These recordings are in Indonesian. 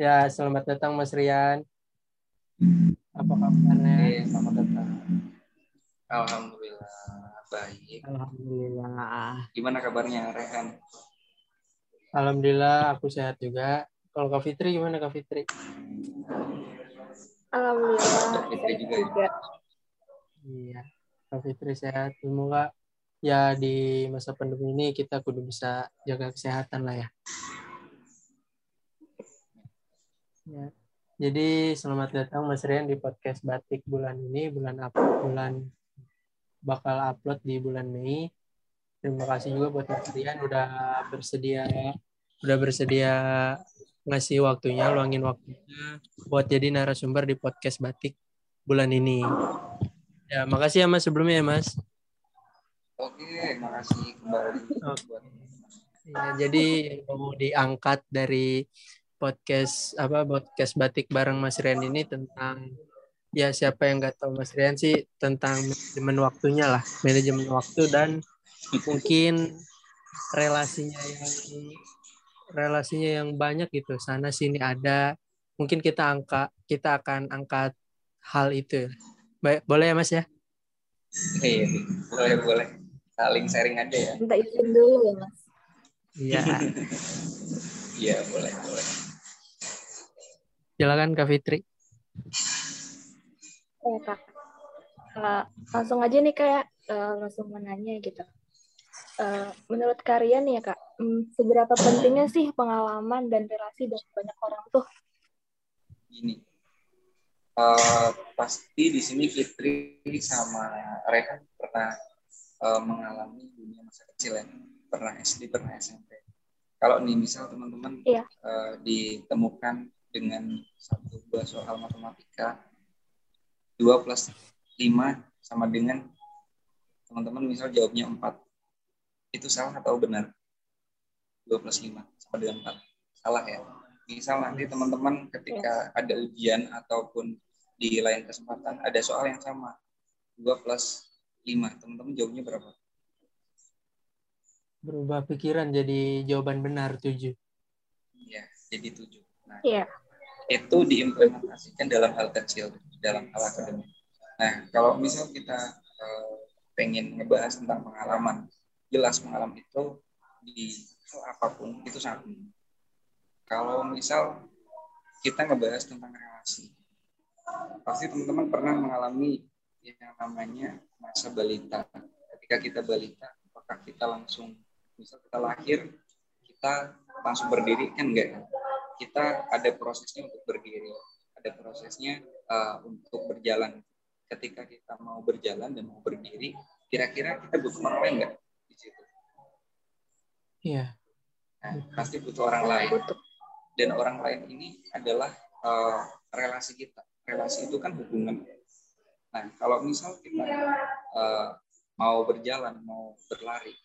Ya, selamat datang Mas Rian. Apa kabarnya? Oke, selamat datang. Alhamdulillah baik. Alhamdulillah. Gimana kabarnya Rehan? Alhamdulillah aku sehat juga. Kalau Kak Fitri gimana Kak Fitri? Alhamdulillah. Fitri sehat juga ya? juga. Iya, Kak Fitri sehat. Semoga ya di masa pandemi ini kita kudu bisa jaga kesehatan lah ya. Ya. Jadi selamat datang Mas Rian di podcast Batik bulan ini, bulan apa? Bulan bakal upload di bulan Mei. Terima kasih juga buat Mas Rian udah bersedia udah bersedia ngasih waktunya, luangin waktunya buat jadi narasumber di podcast Batik bulan ini. Ya, makasih ya Mas sebelumnya ya Mas. Oke, makasih kembali. Oke. Ya, jadi yang mau diangkat dari podcast apa podcast batik bareng Mas Rian ini tentang ya siapa yang nggak tahu Mas Rian sih tentang manajemen waktunya lah manajemen waktu dan mungkin relasinya yang relasinya yang banyak gitu sana sini ada mungkin kita angka kita akan angkat hal itu baik boleh ya Mas ya Iya, boleh boleh. Saling sharing aja ya. Minta izin dulu ya, Mas. iya Iya, boleh boleh. Silakan Kak Fitri Eh, Kak. Eh, langsung aja nih kayak eh, langsung menanya gitu. Eh, menurut kalian ya Kak, hmm, seberapa pentingnya sih pengalaman dan relasi dengan banyak orang tuh? Gini. eh, pasti di sini Fitri sama Rehan pernah eh, mengalami dunia masa kecil ya. Pernah SD, pernah SMP. Kalau nih misal teman-teman Iya. eh, ditemukan dengan satu dua soal matematika 2 plus 5 sama dengan teman-teman misal jawabnya 4 itu salah atau benar? 2 plus 5 sama dengan 4 salah ya? Misal nanti teman-teman ketika ada ujian ataupun di lain kesempatan ada soal yang sama. 2 plus 5 teman-teman jawabnya berapa? Berubah pikiran jadi jawaban benar tujuh. Ya jadi 7 nah Iya. Itu diimplementasikan dalam hal kecil dalam hal akademik. Nah, kalau misal kita eh, pengen ngebahas tentang pengalaman, jelas pengalaman itu di hal apa pun itu sangat penting. Kalau misal kita ngebahas tentang relasi, pasti teman-teman pernah mengalami yang namanya masa balita. Ketika kita balita, apakah kita langsung, misal kita lahir, kita langsung berdiri kan enggak? Kita ada prosesnya untuk berdiri, ada prosesnya uh, untuk berjalan. Ketika kita mau berjalan dan mau berdiri, kira-kira kita butuh orang lain nggak di situ? iya Nah, pasti butuh orang lain. Butuh. Dan orang lain ini adalah uh, relasi kita. Relasi itu kan hubungan. Nah, kalau misal kita uh, mau berjalan, mau berlari,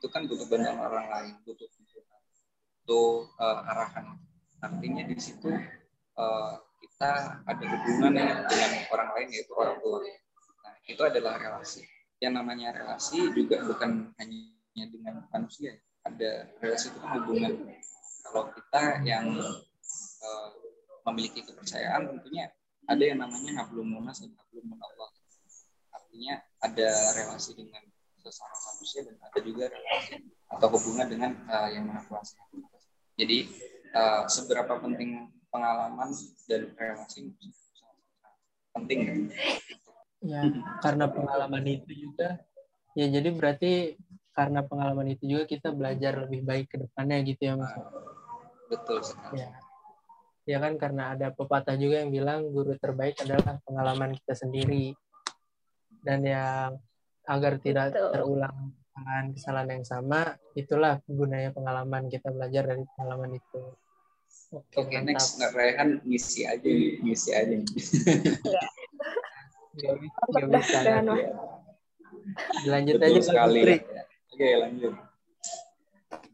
itu kan butuh bantuan orang lain, butuh butuh uh, arahan artinya di situ uh, kita ada hubungan dengan orang lain yaitu orang tua. Nah, itu adalah relasi. Yang namanya relasi juga bukan hanya dengan manusia. Ada relasi itu kan hubungan. Kalau kita yang uh, memiliki kepercayaan tentunya ada yang namanya hablum munas dan hablum Allah. Artinya ada relasi dengan sesama manusia dan ada juga relasi atau hubungan dengan uh, yang maha kuasa. Jadi uh, seberapa penting pengalaman dan relasi penting ya. ya karena pengalaman itu juga. Ya jadi berarti karena pengalaman itu juga kita belajar lebih baik ke depannya gitu ya mas. Betul sekali. Ya. Ya kan karena ada pepatah juga yang bilang guru terbaik adalah pengalaman kita sendiri. Dan yang agar tidak Betul. terulang kesalahan kesalahan yang sama itulah gunanya pengalaman kita belajar dari pengalaman itu oke mantap next nggak Rehan ngisi aja nih, ngisi aja dah, bisa lanjut betul aja sekali ya. oke lanjut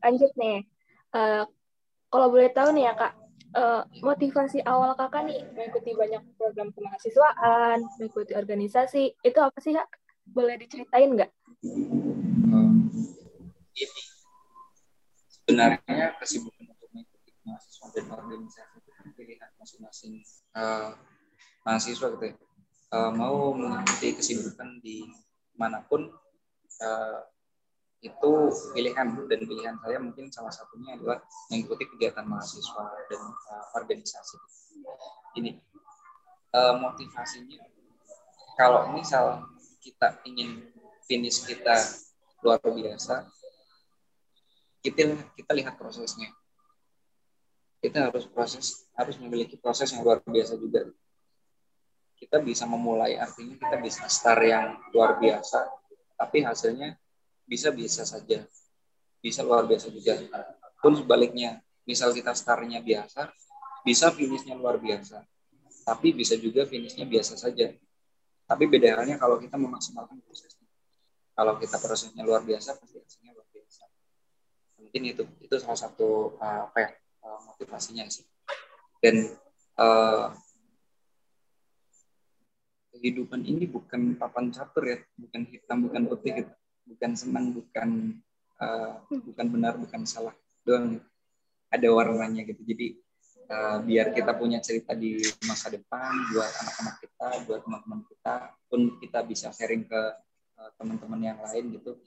Lanjut nih. Eh, kalau boleh tahu nih ya Kak, eh, motivasi awal Kakak nih mengikuti banyak program kemahasiswaan, mengikuti organisasi, itu apa sih Kak? Boleh diceritain nggak? Ini. Sebenarnya kesibukan untuk mengikuti mahasiswa dan organisasi itu kan pilihan masing-masing uh, mahasiswa gitu uh, mau mengikuti kesibukan di mana pun uh, itu pilihan. Dan pilihan saya mungkin salah satunya adalah mengikuti kegiatan mahasiswa dan uh, organisasi ini. Uh, motivasinya kalau misal kita ingin finish kita luar biasa kita kita lihat prosesnya. Kita harus proses harus memiliki proses yang luar biasa juga. Kita bisa memulai artinya kita bisa start yang luar biasa tapi hasilnya bisa bisa saja. Bisa luar biasa juga. Pun sebaliknya misal kita startnya biasa bisa finishnya luar biasa tapi bisa juga finishnya biasa saja. Tapi beda kalau kita memaksimalkan prosesnya. Kalau kita prosesnya luar biasa pasti mungkin itu itu salah satu uh, apa ya uh, motivasinya sih. Dan uh, kehidupan ini bukan papan catur ya bukan hitam bukan putih gitu. Bukan senang bukan uh, bukan benar bukan salah doang. Ada warnanya gitu. Jadi uh, biar kita punya cerita di masa depan buat anak-anak kita buat teman-teman kita pun kita bisa sharing ke teman-teman yang lain gitu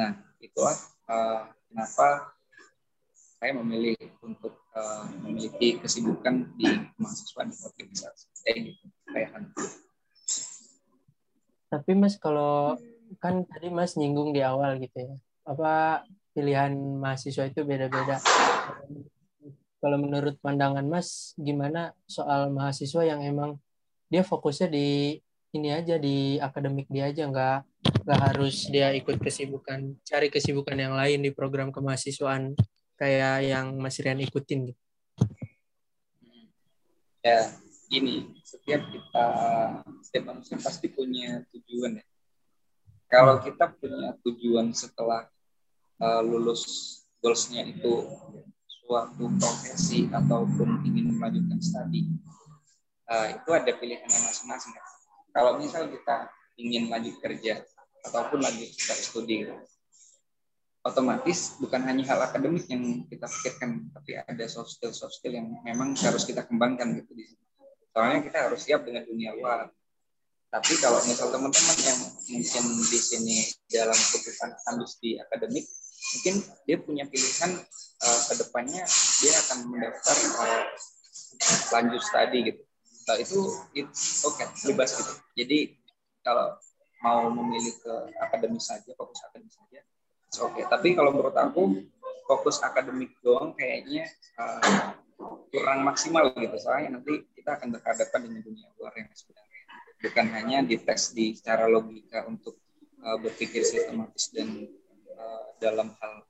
nah itulah uh, kenapa saya memilih untuk uh, memiliki kesibukan di mahasiswa di organisasi. Kayak gitu kayak tapi mas kalau kan tadi mas nyinggung di awal gitu ya apa pilihan mahasiswa itu beda-beda? Kalau menurut pandangan mas gimana soal mahasiswa yang emang dia fokusnya di ini aja di akademik dia aja nggak nggak harus dia ikut kesibukan cari kesibukan yang lain di program kemahasiswaan kayak yang Mas Rian ikutin gitu? Ya, ini setiap kita setiap manusia pasti punya tujuan ya. Kalau kita punya tujuan setelah uh, lulus goalsnya itu suatu profesi ataupun ingin melanjutkan studi, uh, itu ada pilihannya masing-masing. Kalau misal kita ingin lanjut kerja ataupun lanjut studi, otomatis bukan hanya hal akademik yang kita pikirkan, tapi ada soft skill soft skill yang memang harus kita kembangkan gitu di sini. Soalnya kita harus siap dengan dunia luar. Tapi kalau misal teman-teman yang mungkin di sini dalam kebutuhan ambis di akademik, mungkin dia punya pilihan uh, ke depannya dia akan mendaftar uh, lanjut studi gitu. Nah, itu it's oke, okay, bebas gitu. Jadi kalau mau memilih ke akademis saja, fokus akademis saja, Oke, okay. tapi kalau menurut aku fokus akademik doang kayaknya uh, kurang maksimal gitu. Soalnya nanti kita akan berhadapan dengan dunia luar yang sebenarnya bukan hanya dites di secara logika untuk uh, berpikir sistematis dan uh, dalam hal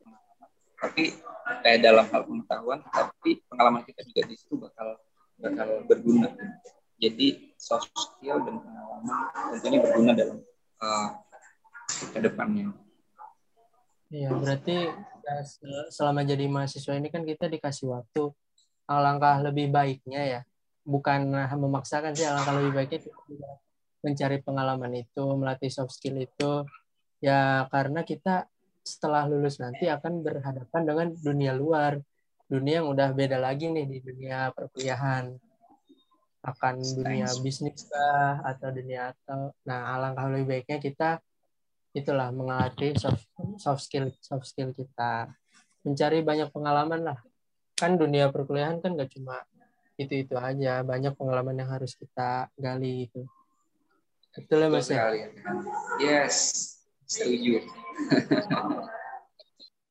tapi eh, dalam hal pengetahuan, tapi pengalaman kita juga di situ bakal bakal berguna. Jadi soft skill dan pengalaman tentunya berguna dalam uh, ke depannya. Iya, berarti ya, selama jadi mahasiswa ini kan kita dikasih waktu. Alangkah lebih baiknya ya, bukan memaksakan sih, alangkah lebih baiknya mencari pengalaman itu, melatih soft skill itu, ya karena kita setelah lulus nanti akan berhadapan dengan dunia luar, dunia yang udah beda lagi nih di dunia perkuliahan. Akan dunia bisnis kah atau dunia atau nah alangkah lebih baiknya kita itulah mengatih soft, soft skill soft skill kita. Mencari banyak pengalaman lah. Kan dunia perkuliahan kan gak cuma itu itu aja banyak pengalaman yang harus kita gali itu betul ya mas ya? Yes setuju.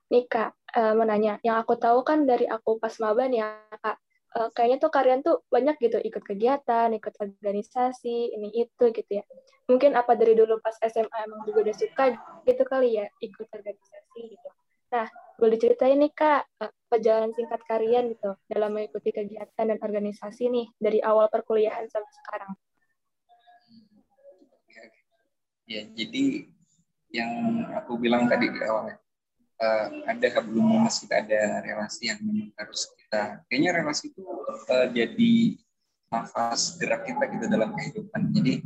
Nih kak uh, menanya yang aku tahu kan dari aku pas maba nih ya kak uh, kayaknya tuh kalian tuh banyak gitu ikut kegiatan, ikut organisasi, ini itu gitu ya. Mungkin apa dari dulu pas SMA emang juga udah suka gitu kali ya ikut organisasi gitu. Nah, boleh diceritain nih Kak, uh, perjalanan singkat kalian gitu dalam mengikuti kegiatan dan organisasi nih dari awal perkuliahan sampai sekarang. Ya, jadi yang aku bilang tadi di awal uh, ada belum masih kita ada relasi yang memang harus kita kayaknya relasi itu uh, jadi nafas gerak kita gitu dalam kehidupan. Jadi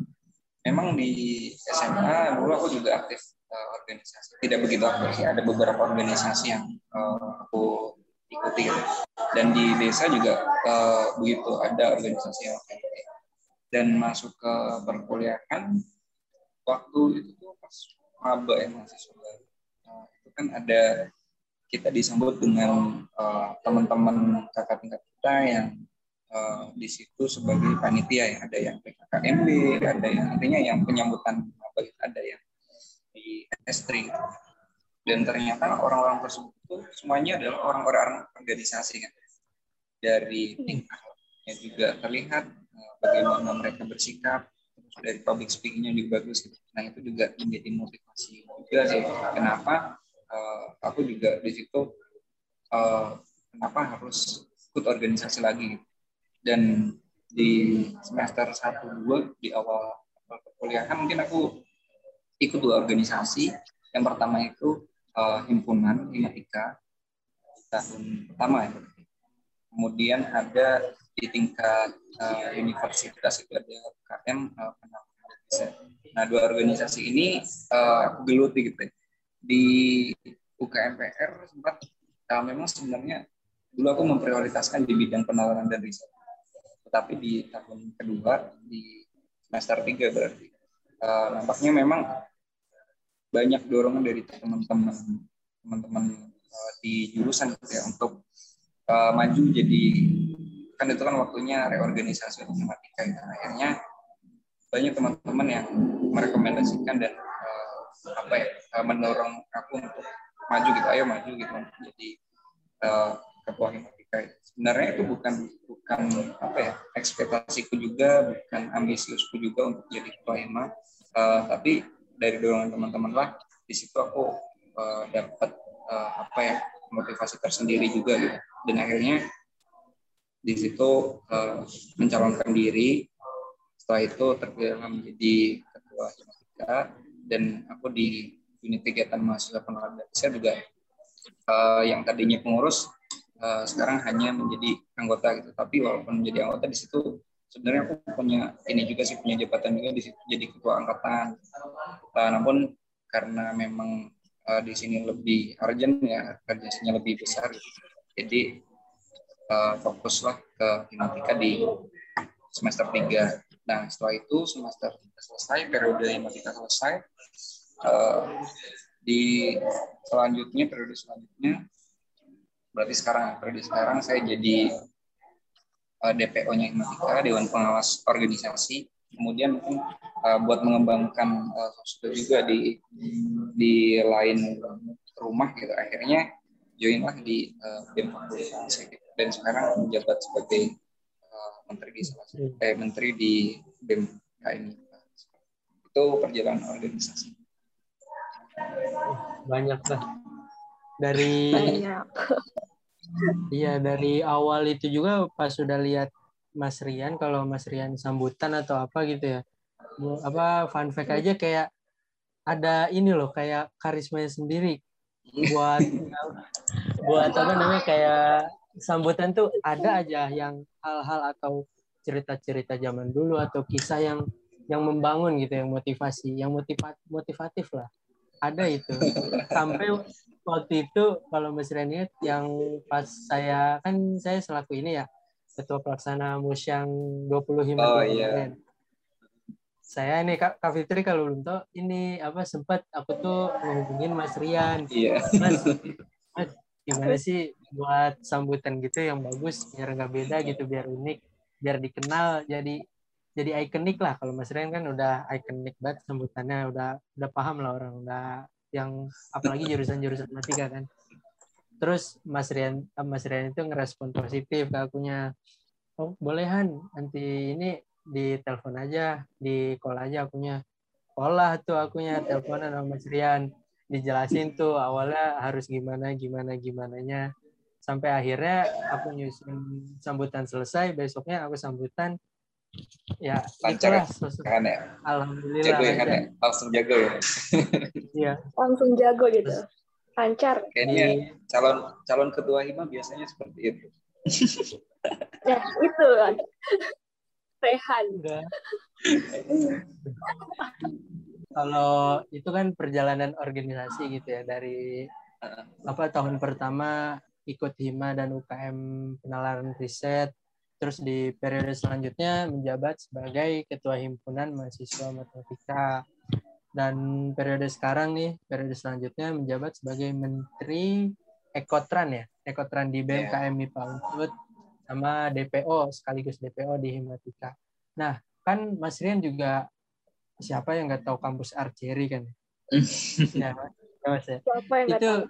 memang di SMA dulu aku juga aktif uh, organisasi. Tidak begitu aktif sih ada beberapa organisasi yang uh, aku ikuti gitu. dan di desa juga uh, begitu ada organisasi yang dan masuk ke perkuliahan waktu itu tuh pas maba ya mahasiswa baru nah, itu kan ada kita disambut dengan uh, teman-teman kakak tingkat kita yang uh, di situ sebagai panitia ya. Ada yang PKKMB ada yang artinya yang penyambutan ada yang di S3 dan ternyata orang-orang tersebut itu semuanya adalah orang-orang organisasi kan. Dari tingkahnya juga terlihat uh, bagaimana mereka bersikap dari public speakingnya juga bagus nah itu juga menjadi motivasi juga sih. Kenapa uh, aku juga di situ uh, kenapa harus ikut organisasi lagi dan di semester satu dua di awal, awal perkuliahan mungkin aku ikut dua organisasi. Yang pertama itu uh, himpunan himatika tahun pertama ya. Kemudian ada di tingkat uh, universitas itu ada KM uh, nah dua organisasi ini uh, aku geluti gitu ya di UKMPR sempat uh, memang sebenarnya dulu aku memprioritaskan di bidang penalaran dan riset. Tetapi di tahun kedua di semester tiga berarti uh, nampaknya memang banyak dorongan dari teman-teman teman-teman uh, di jurusan gitu ya untuk uh, maju jadi kan itu kan waktunya reorganisasi matematika ya. akhirnya banyak teman-teman yang merekomendasikan dan apa ya eh, mendorong aku untuk maju gitu ayo maju gitu jadi uh, ketua himatika sebenarnya itu bukan bukan apa ya ekspektasiku juga bukan ambisiusku juga untuk jadi ketua hima uh, tapi dari dorongan teman-teman lah di situ aku uh, dapat uh, apa ya motivasi tersendiri juga gitu. Dan akhirnya di situ uh, mencalonkan diri. Setelah itu terpilih menjadi ketua himatika dan aku di unit kegiatan mahasiswa pengelolaan desa juga uh, yang tadinya pengurus uh, sekarang hanya menjadi anggota gitu. Tapi walaupun menjadi anggota di situ sebenarnya aku punya ini juga sih punya jabatan juga di situ jadi ketua angkatan. Uh, namun karena memang di sini lebih urgent ya kerjanya lebih besar. Jadi uh, fokuslah ke himatika di semester 3 Nah, setelah itu semester selesai, periode himatika selesai, uh, di selanjutnya periode selanjutnya berarti sekarang periode sekarang saya jadi eh, DPO-nya Himatika Dewan Pengawas Organisasi. Kemudian mungkin buat mengembangkan uh, sosmed juga di di lain rumah gitu. Akhirnya joinlah di uh, BEM Fakultas gitu. dan sekarang menjabat sebagai uh, menteri di salah eh, menteri di BEM KMI itu perjalanan organisasi. Banyak lah. Dari iya dari awal itu juga pas sudah lihat Mas Rian kalau Mas Rian sambutan atau apa gitu ya apa fun fact aja kayak ada ini loh kayak karismanya sendiri buat buat apa namanya kayak sambutan tuh ada aja yang hal-hal atau cerita-cerita zaman dulu atau kisah yang yang membangun gitu yang motivasi yang motivat motivatif lah. Ada itu. Sampai waktu itu kalau Mas Renit yang pas saya kan saya selaku ini ya ketua pelaksana musyang 20 hima oh, iya. Saya nih Kak, Kak Fitri kalau belum tahu ini apa sempat aku tuh menghubungin Mas Rian. Iya. Mas, Mas gimana sih buat sambutan gitu yang bagus biar nggak beda gitu biar unik biar dikenal jadi jadi ikonik lah. Kalau Mas Rian kan udah ikonik banget sebutannya udah udah paham lah orang udah yang apalagi jurusan-jurusan matematika kan. Terus Mas Rian Mas Rian itu ngerespon positif ke akunya. Oh bolehan nanti ini di telepon aja di call aja akunya. Olah tuh akunya teleponan sama Mas Rian. Dijelasin tuh awalnya harus gimana gimana gimana nya sampai akhirnya aku nyusun sambutan selesai besoknya aku sambutan. Ya lancar kan ya alhamdulillah jago ya kan ya. langsung jago ya. Iya. Langsung jago gitu. Lancar. Kayaknya iya. calon calon ketua hima biasanya seperti itu. Ya itu kan Rehan kalau itu kan perjalanan organisasi gitu ya dari apa tahun pertama ikut hima dan UKM penalaran riset terus di periode selanjutnya menjabat sebagai ketua himpunan mahasiswa matematika. Dan periode sekarang nih periode selanjutnya menjabat sebagai menteri ekotran ya ekotran di BMKM MIPA Unsud sama DPO sekaligus DPO di Himatika. Nah kan Mas Rian juga siapa yang nggak tahu kampus archery kan? ya, mas ya. Siapa yang itu, tahu?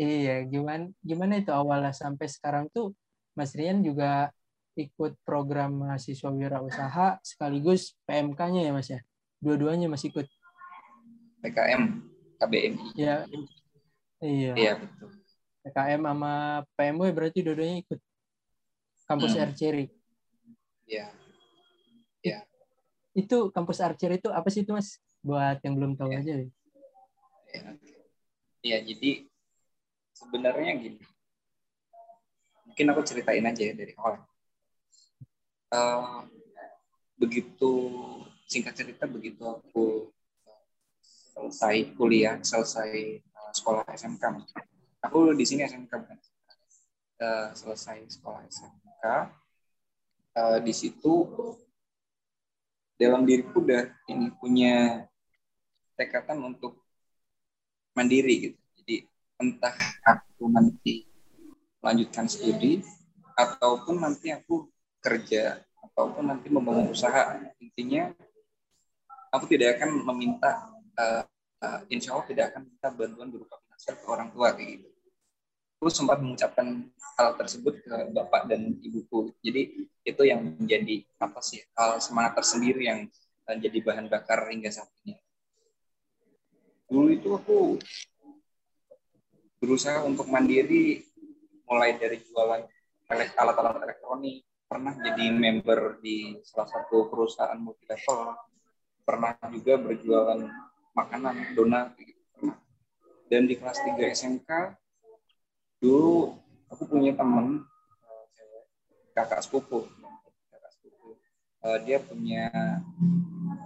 Iya, gimana gimana itu awalnya sampai sekarang tuh Mas Rian juga ikut program mahasiswa wirausaha sekaligus PMK-nya ya Mas ya? Dua-duanya Mas ikut. PKM, KBMI. Iya. Iya. Iya, betul. PKM sama PMW berarti dua-duanya ikut. Kampus hmm. RCRI. Iya. Iya. Itu kampus Archer itu apa sih itu Mas? Buat yang belum tahu ya. aja. Iya, ya, jadi sebenarnya gini. Mungkin aku ceritain aja ya dari awal uh, begitu singkat cerita begitu aku selesai kuliah selesai uh, sekolah SMK aku di sini SMK bukan uh, selesai sekolah SMK uh, di situ dalam diriku udah ini punya tekatan untuk mandiri gitu. Jadi entah aku nanti melanjutkan studi ataupun nanti aku kerja ataupun nanti membangun usaha. Intinya aku tidak akan meminta uh, uh, insya Allah tidak akan minta bantuan berupa finansial ke orang tua kayak gitu sempat mengucapkan hal tersebut ke bapak dan ibuku. Jadi itu yang menjadi apa sih hal semangat tersendiri yang menjadi bahan bakar hingga saat ini. Dulu itu aku berusaha untuk mandiri mulai dari jualan alat-alat elektronik. Pernah jadi member di salah satu perusahaan multi level pernah juga berjualan makanan donat gitu. Dan di kelas 3 SMK dulu aku punya temen kakak sepupu. Kakak sepupu. Uh, dia punya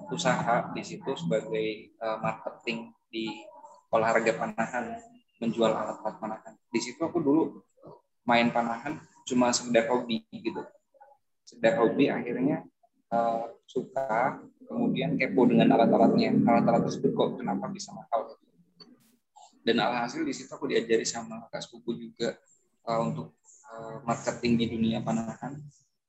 usaha di situ sebagai uh, marketing di olahraga panahan menjual alat-alat panahan. Di situ aku dulu main panahan cuma sekedar hobi gitu. Sekedar hobi akhirnya uh, suka kemudian kepo dengan alat-alatnya. Alat-alat tersebut kok kenapa bisa mahal dan alhasil di situ aku diajari sama kakak sepupu juga uh, untuk uh, marketing di dunia panahan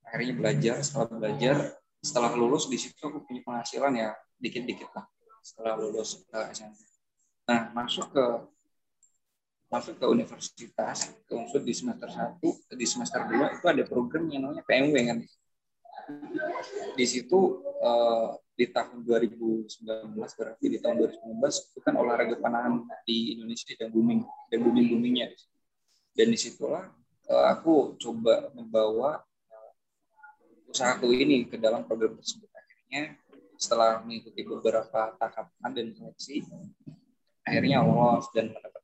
akhirnya belajar setelah belajar setelah lulus di situ aku punya penghasilan ya dikit-dikit lah setelah lulus uh, SMP nah masuk ke masuk ke universitas ke unsur di semester 1 di semester 2 itu ada program yang namanya PMW kan. Di situ uh, di tahun 2019 berarti di tahun 2019 itu kan olahraga panahan di Indonesia dan booming dan booming boomingnya. Dan di situlah uh, aku coba membawa uh, usahaku ini ke dalam program tersebut. Akhirnya setelah mengikuti beberapa tahapan dan seleksi akhirnya lolos dan mendapat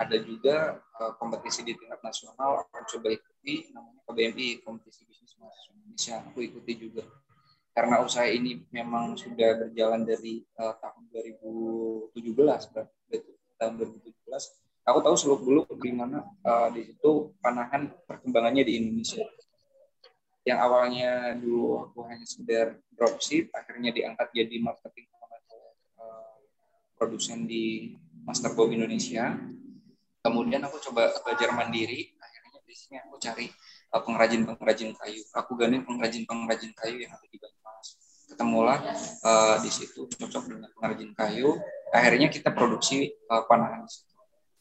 ada juga uh, kompetisi di tingkat nasional aku coba ikuti namanya KBMI kompetisi bisnis mahasiswa Indonesia. Aku ikuti juga karena usaha ini memang sudah berjalan dari uh, tahun 2017 berarti tahun 2017 aku tahu seluk beluk di uh, di situ panahan perkembangannya di Indonesia. Yang awalnya dulu aku hanya sekedar dropship akhirnya diangkat jadi marketing uh, produsen di Master Bomb Indonesia. Kemudian aku coba belajar mandiri akhirnya di sini aku cari pengrajin-pengrajin kayu aku gandeng pengrajin-pengrajin kayu yang ada di Banyumas ketemulah uh, di situ cocok dengan pengrajin kayu akhirnya kita produksi uh, panahan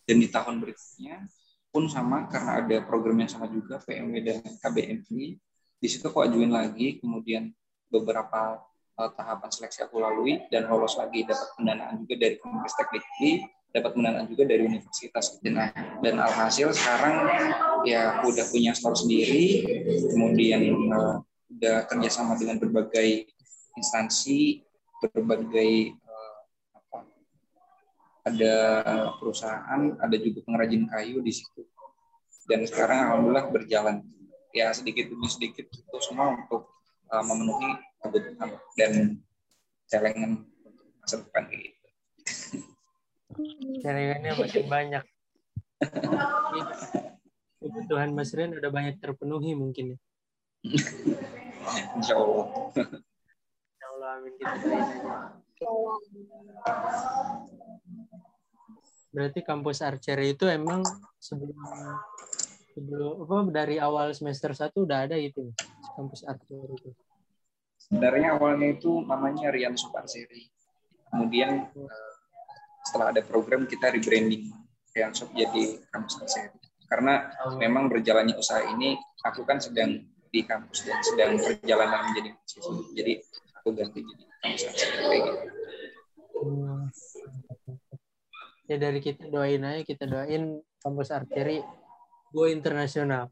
dan di tahun berikutnya pun sama karena ada program yang sama juga PMW dan KBMI di situ aku ajuin lagi kemudian beberapa uh, tahapan seleksi aku lalui dan lolos lagi dapat pendanaan juga dari Komunitas Teknik dapat pendanaan juga dari universitas dan dan alhasil sekarang ya aku udah punya store sendiri kemudian uh, udah kerjasama dengan berbagai instansi berbagai uh, apa ada perusahaan ada juga pengrajin kayu di situ dan sekarang alhamdulillah berjalan ya sedikit demi sedikit itu semua untuk uh, memenuhi kebutuhan dan celengan untuk masa depan gitu. Jaringannya makin banyak. Kebutuhan Mas Rian udah banyak terpenuhi mungkin ya. Insya Allah. Aja. Berarti kampus archery itu emang sebelum sebelum apa dari awal semester 1 udah ada gitu kampus archery itu. Sebenarnya awalnya itu namanya Rian Suparseri. Kemudian eh, setelah ada program kita rebranding Rian Sup jadi kampus archery. Karena memang berjalannya usaha ini aku kan sedang di kampus dan sedang perjalanan menjadi mahasiswa. Jadi aku ganti jadi gitu. Ya dari kita doain aja kita doain kampus archery go internasional.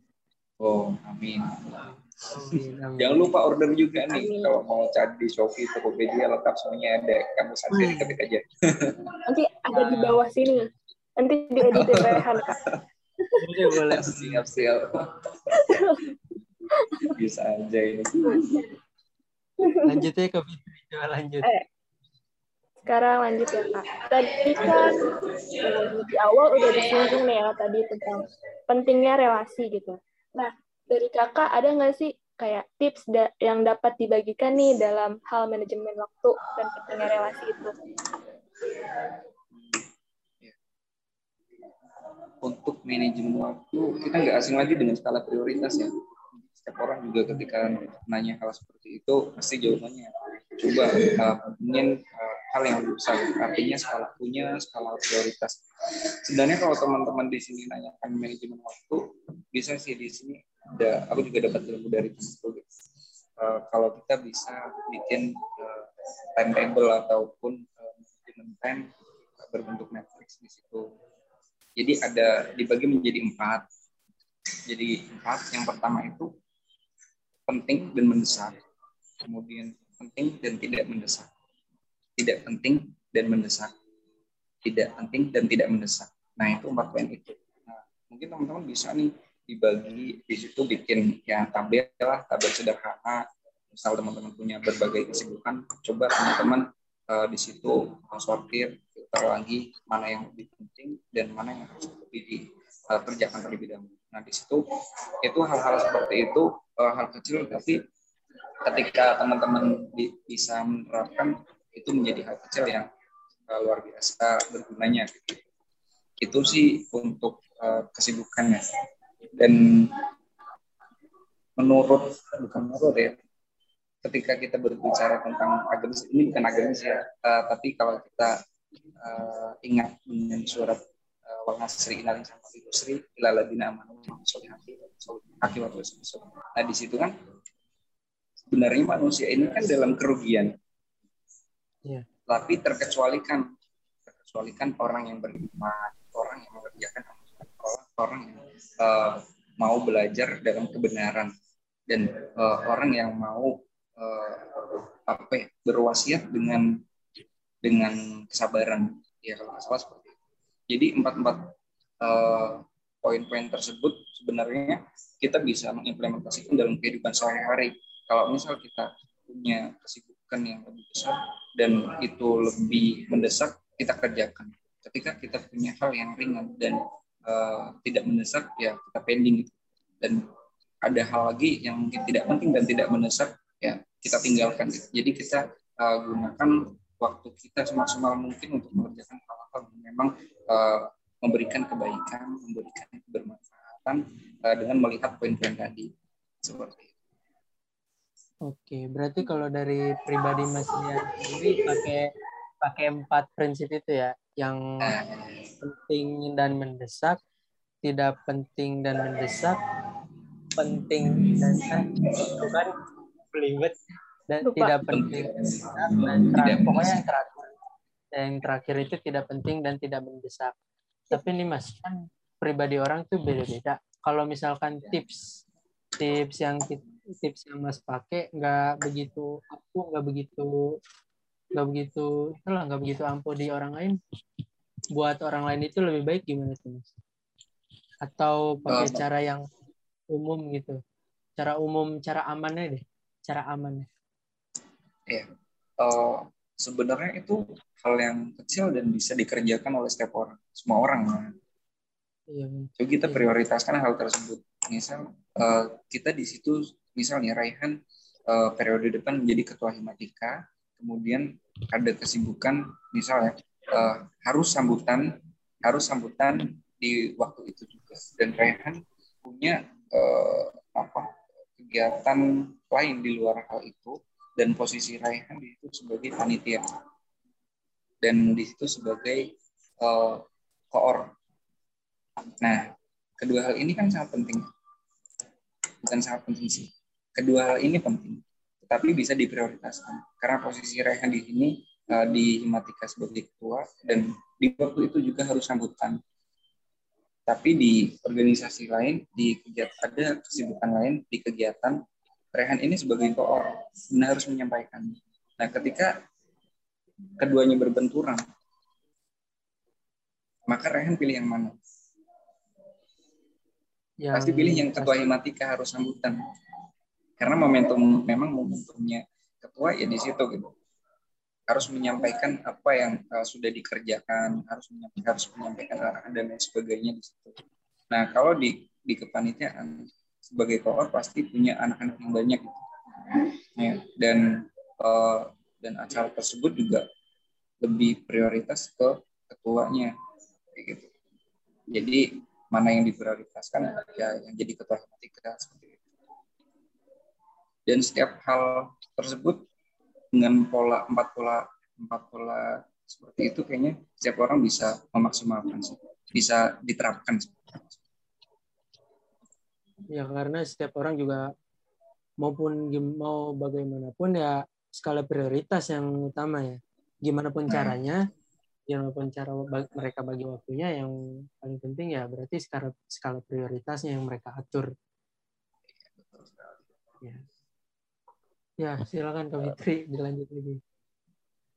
Oh, amin. Amin, amin. Jangan lupa order juga nih kalau mau cari di Shopee, Tokopedia lengkap semuanya ada kampus archery Hmm. ketik aja. Nanti ada di bawah sini. Nanti dieditin Rehan, Kak. Boleh, boleh. siap siap. Bisa aja ini. Lanjut aja ke Fitri, coba lanjut. Eh, Sekarang lanjut ya, Kak. Tadi kan eh, di awal udah disinggung nih ya tadi tentang pentingnya relasi gitu. Nah, dari Kakak ada nggak sih kayak tips da- yang dapat dibagikan nih dalam hal manajemen waktu dan pentingnya relasi itu? untuk manajemen waktu kita nggak asing lagi dengan skala prioritas ya setiap orang juga ketika nanya hal seperti itu pasti jawabannya coba ingin uh, hal yang lebih besar artinya skala punya skala prioritas sebenarnya kalau teman-teman di sini nanyakan manajemen waktu bisa sih di sini ada aku juga dapat ilmu dari gitu. Uh, kalau kita bisa bikin uh, timetable ataupun uh, manajemen time uh, berbentuk matrix di situ jadi ada dibagi menjadi empat. Jadi empat. Yang pertama itu penting dan mendesak. Kemudian penting dan tidak mendesak. Tidak penting dan mendesak. Tidak penting dan tidak mendesak. Nah itu empat poin itu. Nah, mungkin teman-teman bisa nih dibagi di situ bikin ya tabel lah, tabel sederhana. Misal teman-teman punya berbagai kesibukan, coba teman-teman uh, di situ uh, sortir filter lagi mana yang lebih penting dan mana yang harus lebih dikerjakan terlebih dahulu. Nah di situ itu hal-hal seperti itu uh, hal kecil tapi ketika teman-teman bi- bisa menerapkan itu menjadi hal kecil yang uh, luar biasa bergunanya. Gitu. Itu sih untuk uh, kesibukannya dan menurut bukan menurut ya ketika kita berbicara tentang agamis ini bukan agamis ya uh, tapi kalau kita uh, ingat dengan surat wal nasri inalin sama sri ilaladina amanu solihati akibat nah di situ kan sebenarnya manusia ini kan dalam kerugian Iya. tapi terkecualikan terkecualikan orang yang beriman orang yang mengerjakan orang orang yang uh, mau belajar dalam kebenaran dan uh, orang yang mau uh, apa ya, berwasiat dengan dengan kesabaran ya kalau nggak salah seperti. Jadi empat empat uh, poin-poin tersebut sebenarnya kita bisa mengimplementasikan dalam kehidupan sehari-hari. Kalau misal kita punya kesibukan yang lebih besar dan itu lebih mendesak, kita kerjakan. Ketika kita punya hal yang ringan dan uh, tidak mendesak, ya kita pending. Dan ada hal lagi yang mungkin tidak penting dan tidak mendesak, ya kita tinggalkan. Jadi kita uh, gunakan waktu kita semaksimal mungkin untuk mengerjakan hal-hal yang memang uh, memberikan kebaikan, memberikan kebermanfaatan uh, dengan melihat poin-poin tadi seperti itu. Oke, berarti kalau dari pribadi Mas Rian sendiri pakai pakai empat prinsip itu ya, yang penting dan mendesak, tidak penting dan mendesak, penting dan kan itu kan belibet dan tidak penting dan terakhir yang terakhir itu tidak penting dan tidak mendesak. Tapi nih Mas kan pribadi orang tuh beda-beda. Kalau misalkan tips tips yang tips yang mas pakai nggak begitu ampuh nggak begitu nggak begitu itulah nggak begitu ampuh di orang lain buat orang lain itu lebih baik gimana tuh mas? Atau pakai Oh. cara yang umum gitu. Cara umum cara amannya deh. Cara amannya Ya, eh, sebenarnya itu hal yang kecil dan bisa dikerjakan oleh setiap orang, semua orang. Iya. Coba kita prioritaskan hal tersebut. Misal uh, kita di situ misalnya Raihan uh, periode depan menjadi ketua himatika, kemudian ada kesibukan misalnya uh, harus sambutan harus sambutan di waktu itu juga dan Raihan punya uh, apa kegiatan lain di luar hal itu dan posisi Raihan di situ sebagai panitia dan di situ sebagai uh. Nah, kedua hal ini kan sangat penting. Bukan sangat penting sih. Kedua hal ini penting, tetapi bisa diprioritaskan karena posisi Raihan di sini uh, di Himatika sebagai ketua dan di waktu itu juga harus sambutan. Tapi di organisasi lain, di kegiatan ada kesibukan lain di kegiatan Rehan ini sebagai koor benar harus menyampaikan. Nah, ketika keduanya berbenturan, maka Rehan pilih yang mana? Yang pasti pilih yang ketua himatika harus sambutan. Karena momentum memang momentumnya ketua ya di situ gitu harus menyampaikan apa yang uh, sudah dikerjakan, harus menyampaikan, harus menyampaikan arahan dan lain sebagainya di situ. Nah, kalau di di kepanitiaan sebagai koor pasti punya anak-anak yang banyak gitu. Ya, dan uh, dan acara tersebut juga lebih prioritas ke ketuanya gitu. Jadi mana yang diprioritaskan ya yang jadi ketua ketika seperti itu. Dan setiap hal tersebut dengan pola empat pola empat pola seperti itu kayaknya setiap orang bisa memaksimalkan bisa diterapkan ya karena setiap orang juga maupun mau bagaimanapun ya skala prioritas yang utama ya gimana pun hmm. caranya gimana pun cara mereka bagi waktunya yang paling penting ya berarti skala skala prioritasnya yang mereka atur ya Ya, silakan Kak Fitri dilanjut lagi.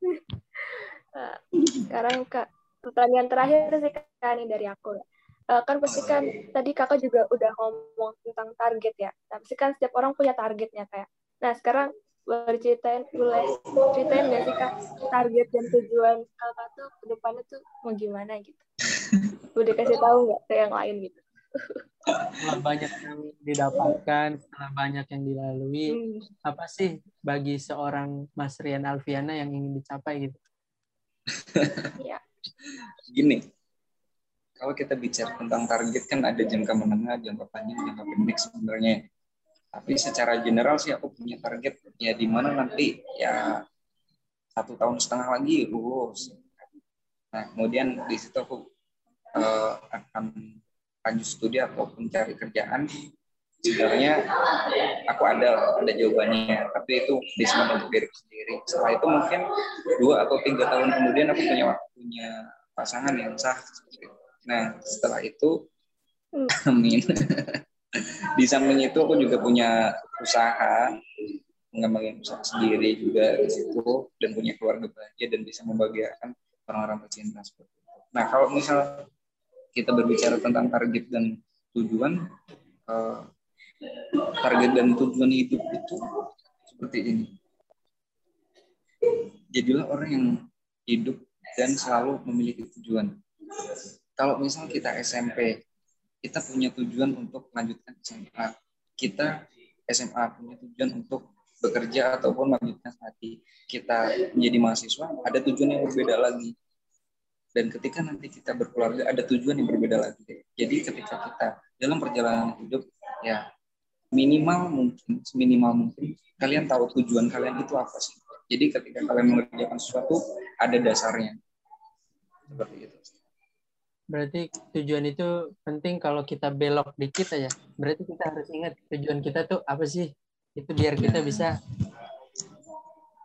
Sekarang Kak, pertanyaan terakhir sih Kak ini dari aku. Uh, kan pasti kan tadi Kakak juga udah ngomong tentang target ya. Tapi nah, kan setiap orang punya targetnya kayak. Nah, sekarang boleh ceritain, boleh ceritain nggak sih Kak target dan tujuan Kakak tuh ke depannya tuh mau gimana gitu? Udah kasih tahu nggak ke yang lain gitu? setelah banyak yang didapatkan, setelah banyak yang dilalui, hmm. apa sih bagi seorang Mas Rian Alfiana yang ingin dicapai gitu? ya. Gini, kalau kita bicara tentang target kan ada jangka menengah, jangka panjang, jangka pendek sebenarnya. Tapi secara general sih aku punya target ya di mana nanti ya satu tahun setengah lagi lulus. Nah kemudian di situ aku uh, akan lanjut studi ataupun cari kerjaan sebenarnya aku ada ada jawabannya tapi itu bisa untuk diri sendiri setelah itu mungkin dua atau tiga tahun kemudian aku punya punya pasangan yang sah nah setelah itu amin di samping itu aku juga punya usaha mengembangkan usaha sendiri juga di situ dan punya keluarga bahagia dan bisa membahagiakan orang-orang pecinta seperti itu. Nah kalau misal kita berbicara tentang target dan tujuan, uh, target dan tujuan hidup itu seperti ini. Jadilah orang yang hidup dan selalu memiliki tujuan. Kalau misal kita SMP, kita punya tujuan untuk melanjutkan SMA. Kita SMA punya tujuan untuk bekerja ataupun melanjutkan studi. Kita menjadi mahasiswa, ada tujuan yang berbeda lagi dan ketika nanti kita berkeluarga ada tujuan yang berbeda lagi jadi ketika kita dalam perjalanan hidup ya minimal mungkin minimal mungkin kalian tahu tujuan kalian itu apa sih jadi ketika kalian mengerjakan sesuatu ada dasarnya seperti itu berarti tujuan itu penting kalau kita belok dikit aja berarti kita harus ingat tujuan kita tuh apa sih itu biar kita ya. bisa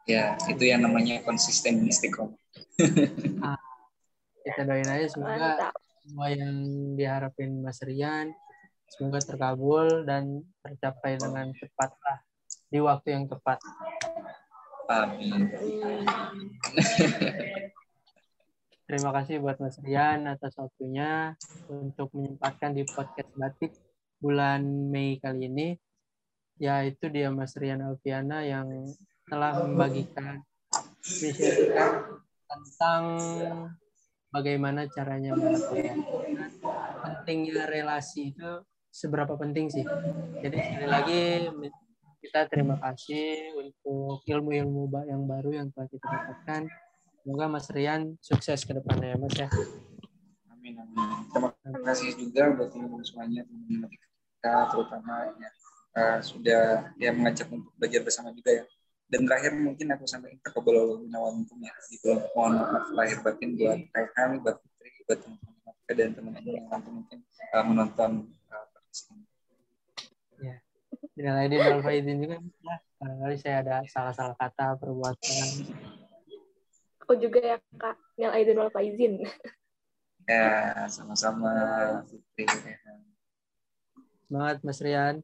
ya itu yang namanya konsisten istiqomah ah, kita doain aja semoga semua yang diharapin Mas Rian semoga terkabul dan tercapai dengan cepat lah di waktu yang tepat. Amin. Terima kasih buat Mas Rian atas waktunya untuk menyempatkan di podcast batik bulan Mei kali ini. Yaitu dia Mas Rian Alfiana yang telah membagikan tentang bagaimana caranya melakukan pentingnya relasi itu seberapa penting sih. Jadi sekali lagi kita terima kasih untuk ilmu-ilmu yang baru yang telah kita dapatkan. Semoga Mas Rian sukses ke depannya ya Mas ya. Amin amin. Terima kasih juga buat teman-teman semuanya teman-teman kita terutama ya uh, sudah ya mengajak untuk belajar bersama juga ya. Dan terakhir mungkin aku sampaikan ke kabel minkum ya di mohon maaf lahir batin buat Raihan, buat Putri, buat teman-teman dan teman-teman yang nanti mungkin uh, menonton uh, Ya. Bila lain faizin juga ya. Barangkali saya ada salah-salah kata perbuatan. Aku juga ya Kak, Nil Aidin wal faizin. Ya, sama-sama Putri. Semangat Mas Rian.